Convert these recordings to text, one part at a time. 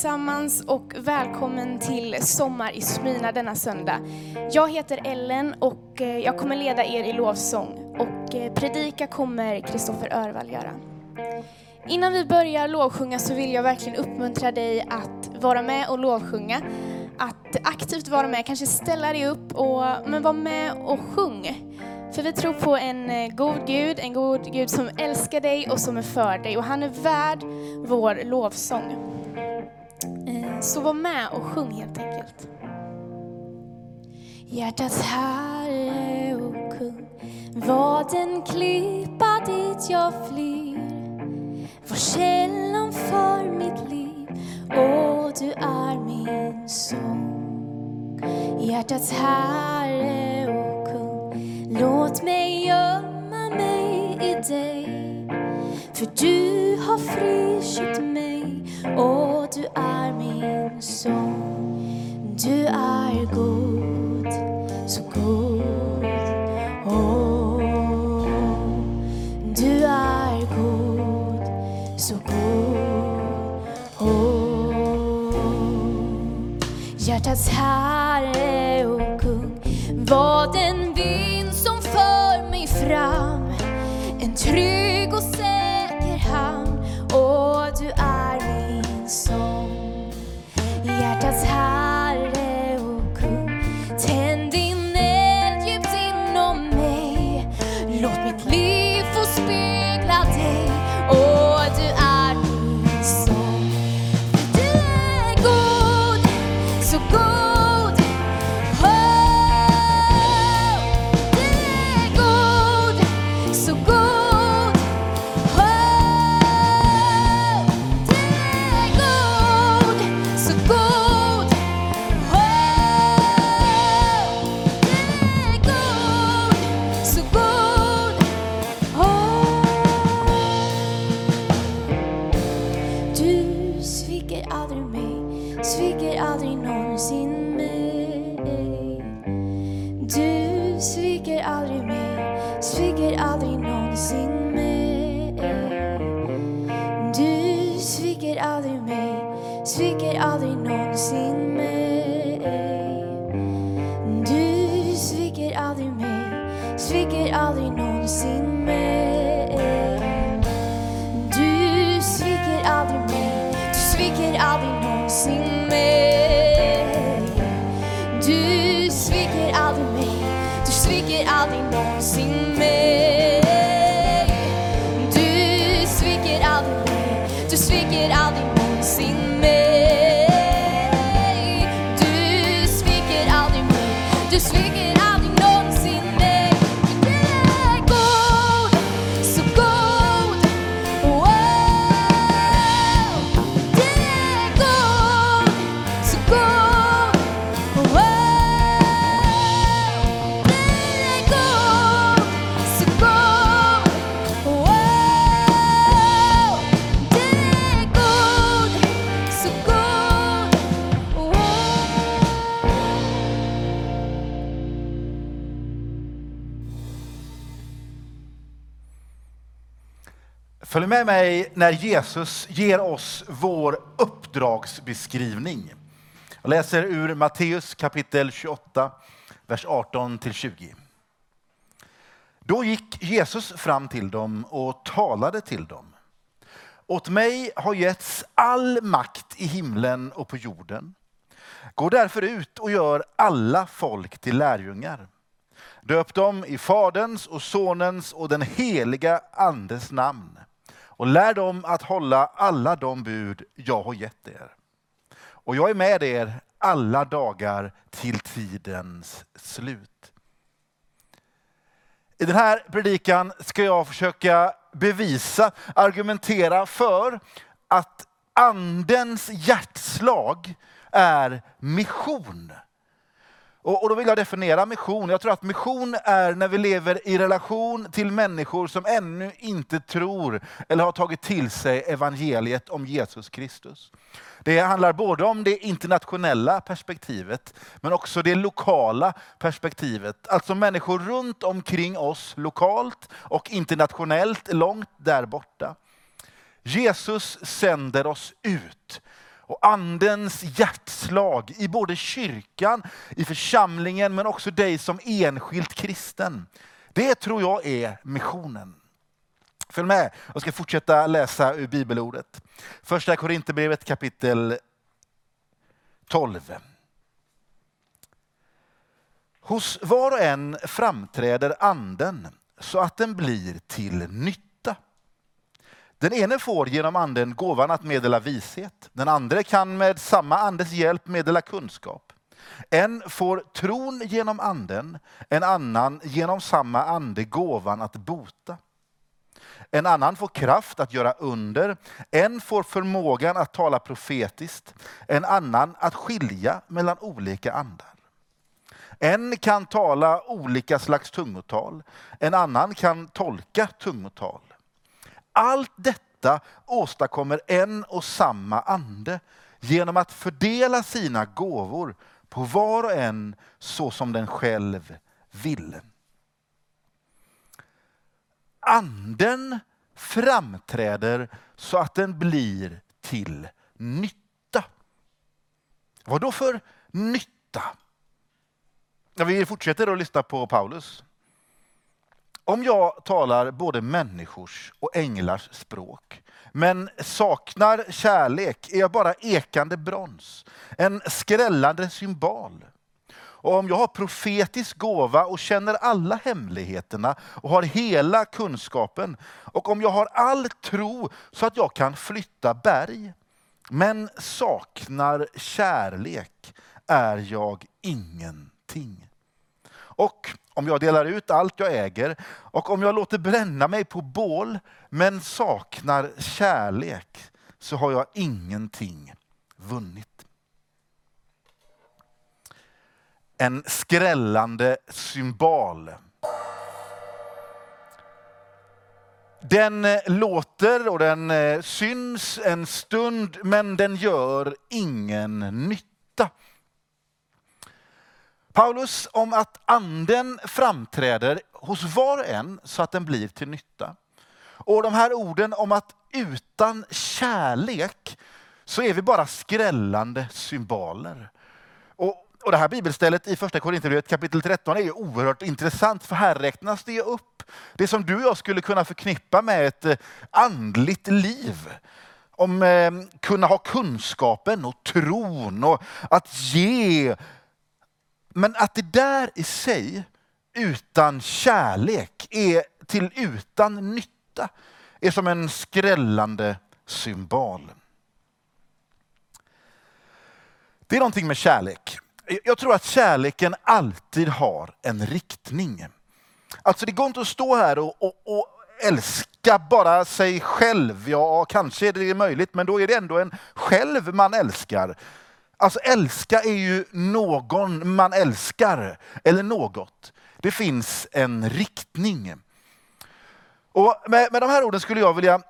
allesammans och välkommen till Sommar i Smyna denna söndag. Jag heter Ellen och eh, jag kommer leda er i lovsång och eh, predika kommer Kristoffer Örvall göra. Innan vi börjar lovsjunga så vill jag verkligen uppmuntra dig att vara med och lovsjunga. Att aktivt vara med, kanske ställa dig upp och men var med och sjung. För vi tror på en eh, god Gud, en god Gud som älskar dig och som är för dig och han är värd vår lovsång. Eh, så var med och sjung helt enkelt. Hjärtats Herre och kung, var den klippa dit jag flyr, var källan för mitt liv och du är min sång. Hjärtats Herre och kung, låt mig gömma mig i dig, för du har friköpt mig och du är min sång. Du är god, så god. Åh, du är god, så god. Åh, hjärtats Herre och kung var den vind som för mig fram en trygg sviker aldrig mig, sviker aldrig någonsin mig. Du sviker aldrig mig, sviker aldrig någonsin mig. Följ med mig när Jesus ger oss vår uppdragsbeskrivning. Jag läser ur Matteus kapitel 28, vers 18-20. Då gick Jesus fram till dem och talade till dem. Åt mig har getts all makt i himlen och på jorden. Gå därför ut och gör alla folk till lärjungar. Döp dem i Faderns och Sonens och den heliga Andes namn och lär dem att hålla alla de bud jag har gett er. Och jag är med er alla dagar till tidens slut. I den här predikan ska jag försöka bevisa, argumentera för att andens hjärtslag är mission. Och, och då vill jag definiera mission. Jag tror att mission är när vi lever i relation till människor som ännu inte tror eller har tagit till sig evangeliet om Jesus Kristus. Det handlar både om det internationella perspektivet men också det lokala perspektivet. Alltså människor runt omkring oss lokalt och internationellt långt där borta. Jesus sänder oss ut och andens hjärtslag i både kyrkan, i församlingen men också dig som enskilt kristen. Det tror jag är missionen. Följ med, jag ska fortsätta läsa ur bibelordet. Första Korinthierbrevet kapitel 12. Hos var och en framträder anden så att den blir till nytta. Den ene får genom anden gåvan att meddela vishet. Den andra kan med samma andes hjälp meddela kunskap. En får tron genom anden, en annan genom samma ande gåvan att bota. En annan får kraft att göra under, en får förmågan att tala profetiskt, en annan att skilja mellan olika andar. En kan tala olika slags tungotal, en annan kan tolka tungotal. Allt detta åstadkommer en och samma ande genom att fördela sina gåvor på var och en så som den själv vill. Anden framträder så att den blir till nytta. Vad då för nytta? Ja, vi fortsätter att lyssna på Paulus. Om jag talar både människors och änglars språk men saknar kärlek är jag bara ekande brons, en skrällande symbol. Och om jag har profetisk gåva och känner alla hemligheterna och har hela kunskapen och om jag har all tro så att jag kan flytta berg men saknar kärlek är jag ingenting. Och om jag delar ut allt jag äger och om jag låter bränna mig på bål men saknar kärlek så har jag ingenting vunnit. En skrällande symbol. Den låter och den eh, syns en stund men den gör ingen nytta. Paulus om att anden framträder hos var och en så att den blir till nytta. Och de här orden om att utan kärlek så är vi bara skrällande symboler. Och, och det här bibelstället i första Korinthierbrevet kapitel 13 är oerhört intressant för här räknas det upp det som du och jag skulle kunna förknippa med ett eh, andligt liv om eh, kunna ha kunskapen och tron och att ge men att det där i sig, utan kärlek, är till utan nytta, är som en skrällande symbol. Det är någonting med kärlek. Jag tror att kärleken alltid har en riktning. Alltså det går inte att stå här och, och, och älska bara sig själv. Ja, kanske är det möjligt, men då är det ändå en själv man älskar. Alltså älska är ju någon man älskar, eller något. Det finns en riktning. Och med, med de här orden skulle jag vilja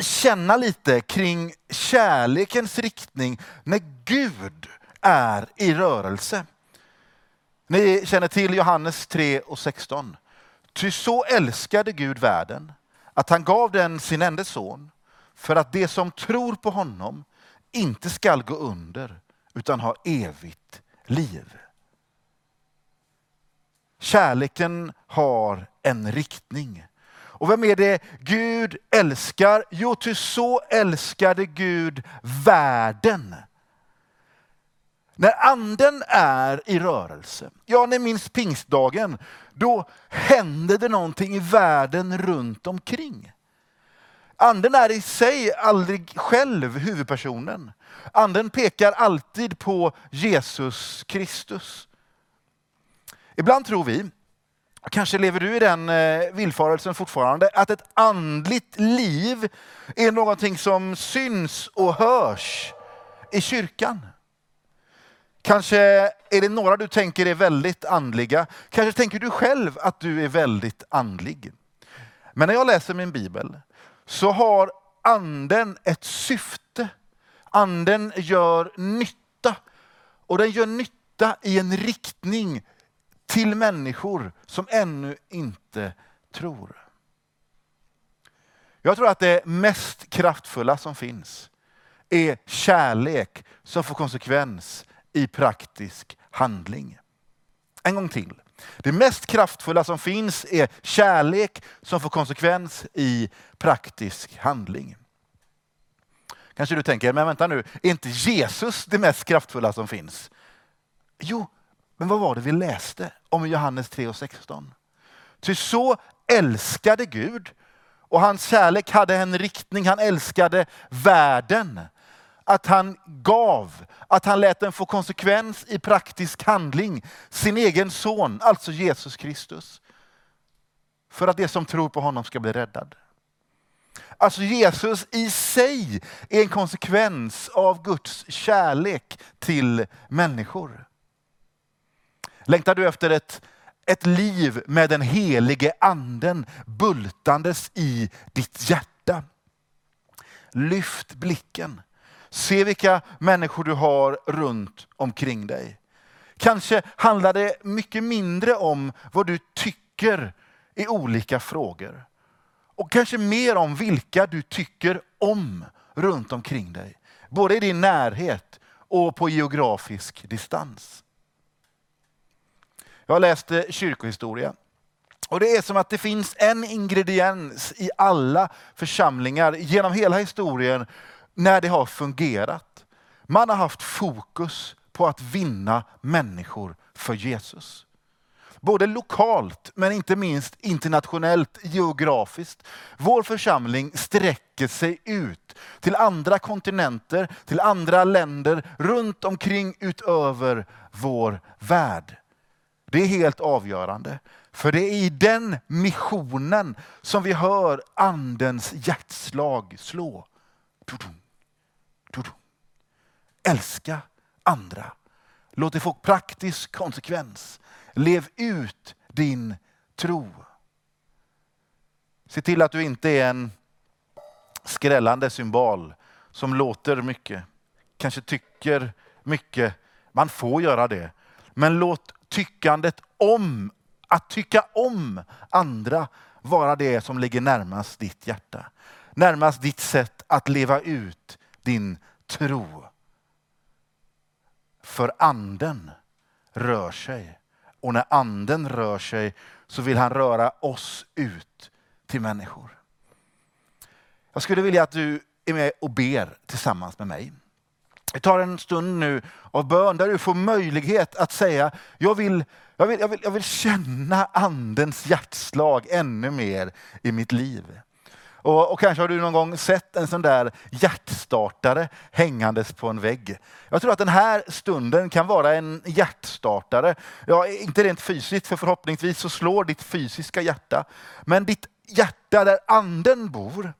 känna lite kring kärlekens riktning när Gud är i rörelse. Ni känner till Johannes 3 och 16. Ty så älskade Gud världen att han gav den sin enda son för att det som tror på honom inte skall gå under utan ha evigt liv. Kärleken har en riktning. Och vem är det Gud älskar? Jo, ty så älskade Gud världen. När anden är i rörelse, ja ni minns pingstdagen, då händer det någonting i världen runt omkring. Anden är i sig aldrig själv huvudpersonen. Anden pekar alltid på Jesus Kristus. Ibland tror vi, kanske lever du i den eh, villfarelsen fortfarande, att ett andligt liv är någonting som syns och hörs i kyrkan. Kanske är det några du tänker är väldigt andliga. Kanske tänker du själv att du är väldigt andlig. Men när jag läser min bibel så har anden ett syfte. Anden gör nytta. Och den gör nytta i en riktning till människor som ännu inte tror. Jag tror att det mest kraftfulla som finns är kärlek som får konsekvens i praktisk handling. En gång till. Det mest kraftfulla som finns är kärlek som får konsekvens i praktisk handling. Kanske du tänker, men vänta nu, är inte Jesus det mest kraftfulla som finns? Jo, men vad var det vi läste om i Johannes 3 och 16? Ty så älskade Gud och hans kärlek hade en riktning, han älskade världen. Att han gav, att han lät den få konsekvens i praktisk handling. Sin egen son, alltså Jesus Kristus. För att de som tror på honom ska bli räddad. Alltså Jesus i sig är en konsekvens av Guds kärlek till människor. Längtar du efter ett, ett liv med den helige anden bultandes i ditt hjärta? Lyft blicken. Se vilka människor du har runt omkring dig. Kanske handlar det mycket mindre om vad du tycker i olika frågor. Och kanske mer om vilka du tycker om runt omkring dig. Både i din närhet och på geografisk distans. Jag läste eh, kyrkohistoria. Och det är som att det finns en ingrediens i alla församlingar genom hela historien när det har fungerat. Man har haft fokus på att vinna människor för Jesus. Både lokalt men inte minst internationellt geografiskt. Vår församling sträcker sig ut till andra kontinenter, till andra länder runt omkring utöver vår värld. Det är helt avgörande. För det är i den missionen som vi hör andens hjärtslag slå. Älska andra. Låt det få praktisk konsekvens. Lev ut din tro. Se till att du inte är en skrällande symbol som låter mycket, kanske tycker mycket. Man får göra det. Men låt tyckandet om, att tycka om andra vara det som ligger närmast ditt hjärta. Närmast ditt sätt att leva ut din tro. För anden rör sig. Och när anden rör sig så vill han röra oss ut till människor. Jag skulle vilja att du är med och ber tillsammans med mig. Vi tar en stund nu av bön där du får möjlighet att säga, jag vill, jag vill, jag vill, jag vill känna andens hjärtslag ännu mer i mitt liv. Och, och, kanske har du någon gång sett en sån där hjärtstartare hängandes på en vägg. Jag tror att den här stunden kan vara en hjärtstartare. Ja, inte rent fysiskt, för förhoppningsvis så slår ditt fysiska hjärta. Men ditt hjärta där anden bor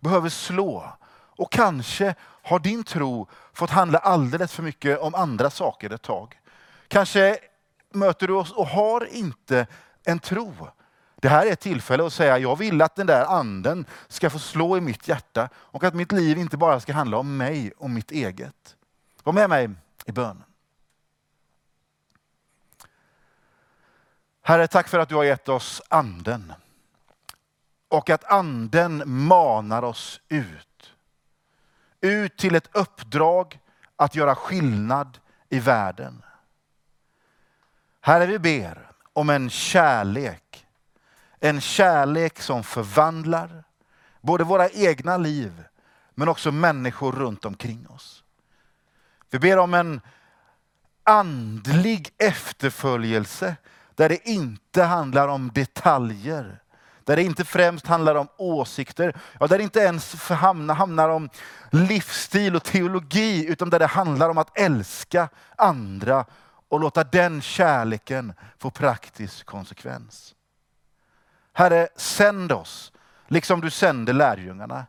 behöver slå. Och kanske har din tro fått handla alldeles för mycket om andra saker ett tag. Kanske möter du oss och har inte en tro. Det här är ett tillfälle att säga, jag vill att den där anden ska få slå i mitt hjärta och att mitt liv inte bara ska handla om mig och mitt eget. Var med mig i bönen. Herre, tack för att du har gett oss anden. Och att anden manar oss ut. Ut till ett uppdrag att göra skillnad i världen. Herre, vi ber om en kärlek en kärlek som förvandlar både våra egna liv men också människor runt omkring oss. Vi ber om en andlig efterföljelse där det inte handlar om detaljer. Där det inte främst handlar om åsikter, ja, där det inte ens hamnar om livsstil och teologi, utan där det handlar om att älska andra och låta den kärleken få praktisk konsekvens. Herre, sänd oss, liksom du sände lärjungarna,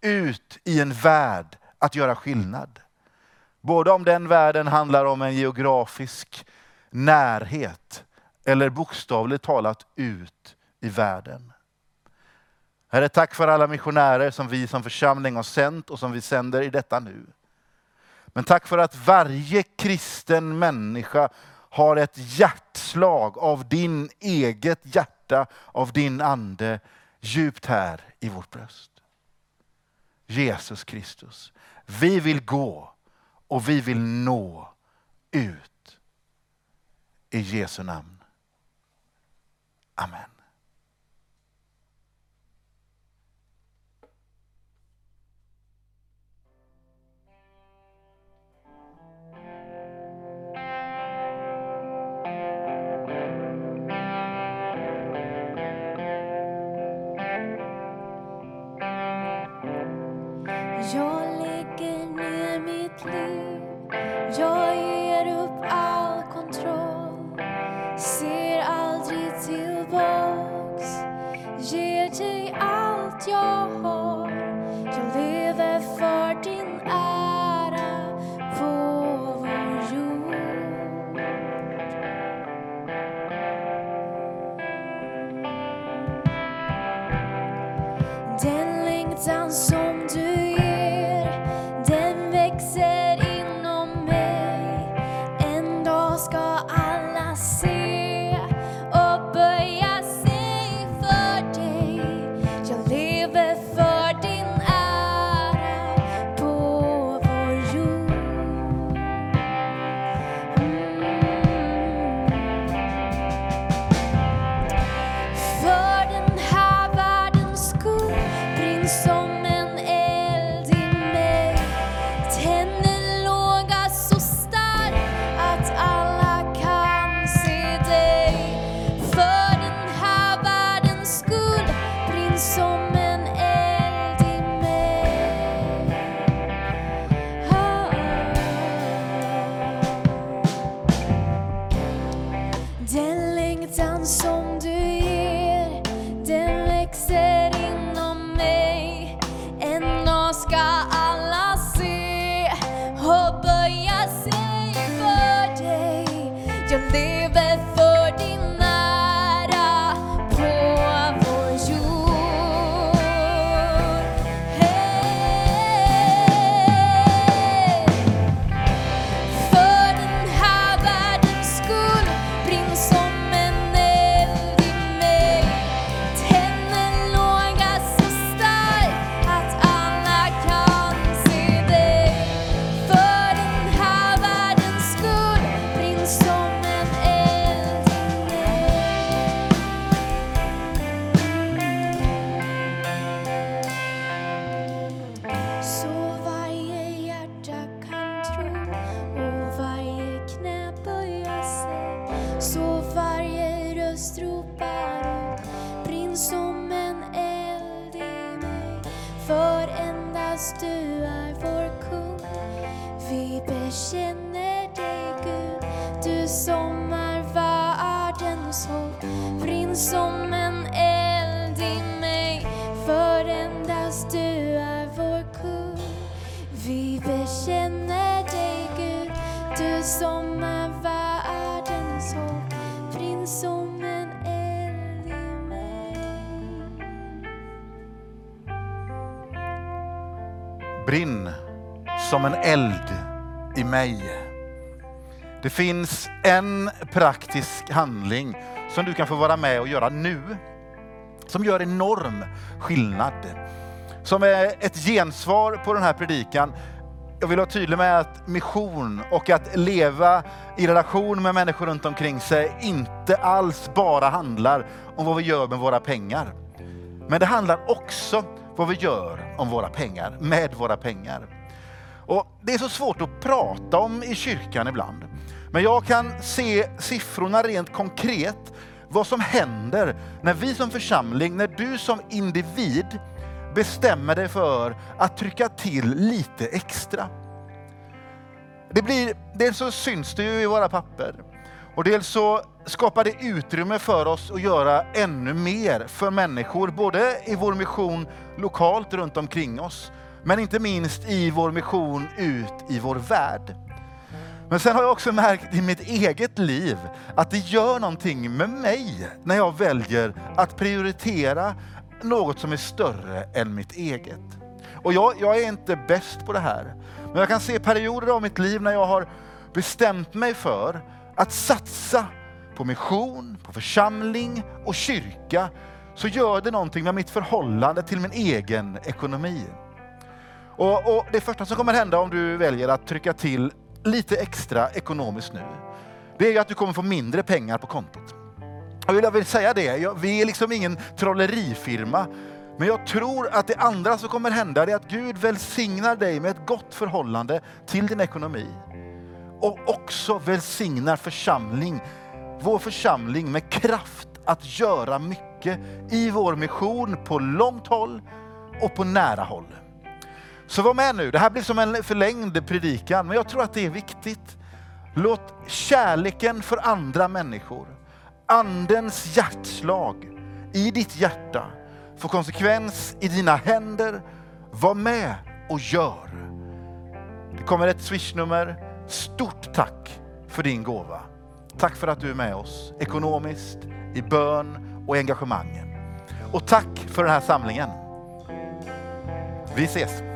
ut i en värld att göra skillnad. Både om den världen handlar om en geografisk närhet eller bokstavligt talat ut i världen. Herre, tack för alla missionärer som vi som församling har sänt och som vi sänder i detta nu. Men tack för att varje kristen människa har ett hjärta utslag av din eget hjärta, av din ande djupt här i vårt bröst. Jesus Kristus. Vi vill gå och vi vill nå ut. I Jesu namn. Amen. See Brinn som en eld i mig. Det finns en praktisk handling som du kan få vara med och göra nu. Som gör enorm skillnad. Som är ett gensvar på den här predikan. Jag vill vara tydlig med att mission och att leva i relation med människor runt omkring sig inte alls bara handlar om vad vi gör med våra pengar. Men det handlar också vad vi gör om våra pengar, med våra pengar. Och Det är så svårt att prata om i kyrkan ibland. Men jag kan se siffrorna rent konkret, vad som händer när vi som församling, när du som individ bestämmer dig för att trycka till lite extra. Det blir, dels så syns det ju i våra papper och dels så skapar det utrymme för oss att göra ännu mer för människor, både i vår mission lokalt runt omkring oss, men inte minst i vår mission ut i vår värld. Men sen har jag också märkt i mitt eget liv att det gör någonting med mig när jag väljer att prioritera något som är större än mitt eget. Och jag, jag är inte bäst på det här. Men jag kan se perioder av mitt liv när jag har bestämt mig för att satsa på mission, på församling och kyrka så gör det någonting med mitt förhållande till min egen ekonomi. Och, och det första som kommer hända om du väljer att trycka till lite extra ekonomiskt nu, det är ju att du kommer få mindre pengar på kontot. Jag vill, jag vill säga det, jag, vi är liksom ingen trollerifirma. Men jag tror att det andra som kommer hända är att Gud välsignar dig med ett gott förhållande till din ekonomi. Och också välsignar församling, vår församling med kraft att göra mycket i vår mission på långt håll och på nära håll. Så var med nu, det här blir som en förlängd predikan, men jag tror att det är viktigt. Låt kärleken för andra människor, andens hjärtslag i ditt hjärta få konsekvens i dina händer. Var med och gör. Det kommer ett swishnummer. Stort tack för din gåva. Tack för att du är med oss ekonomiskt, i bön och engagemangen. Och tack för den här samlingen. Vi ses!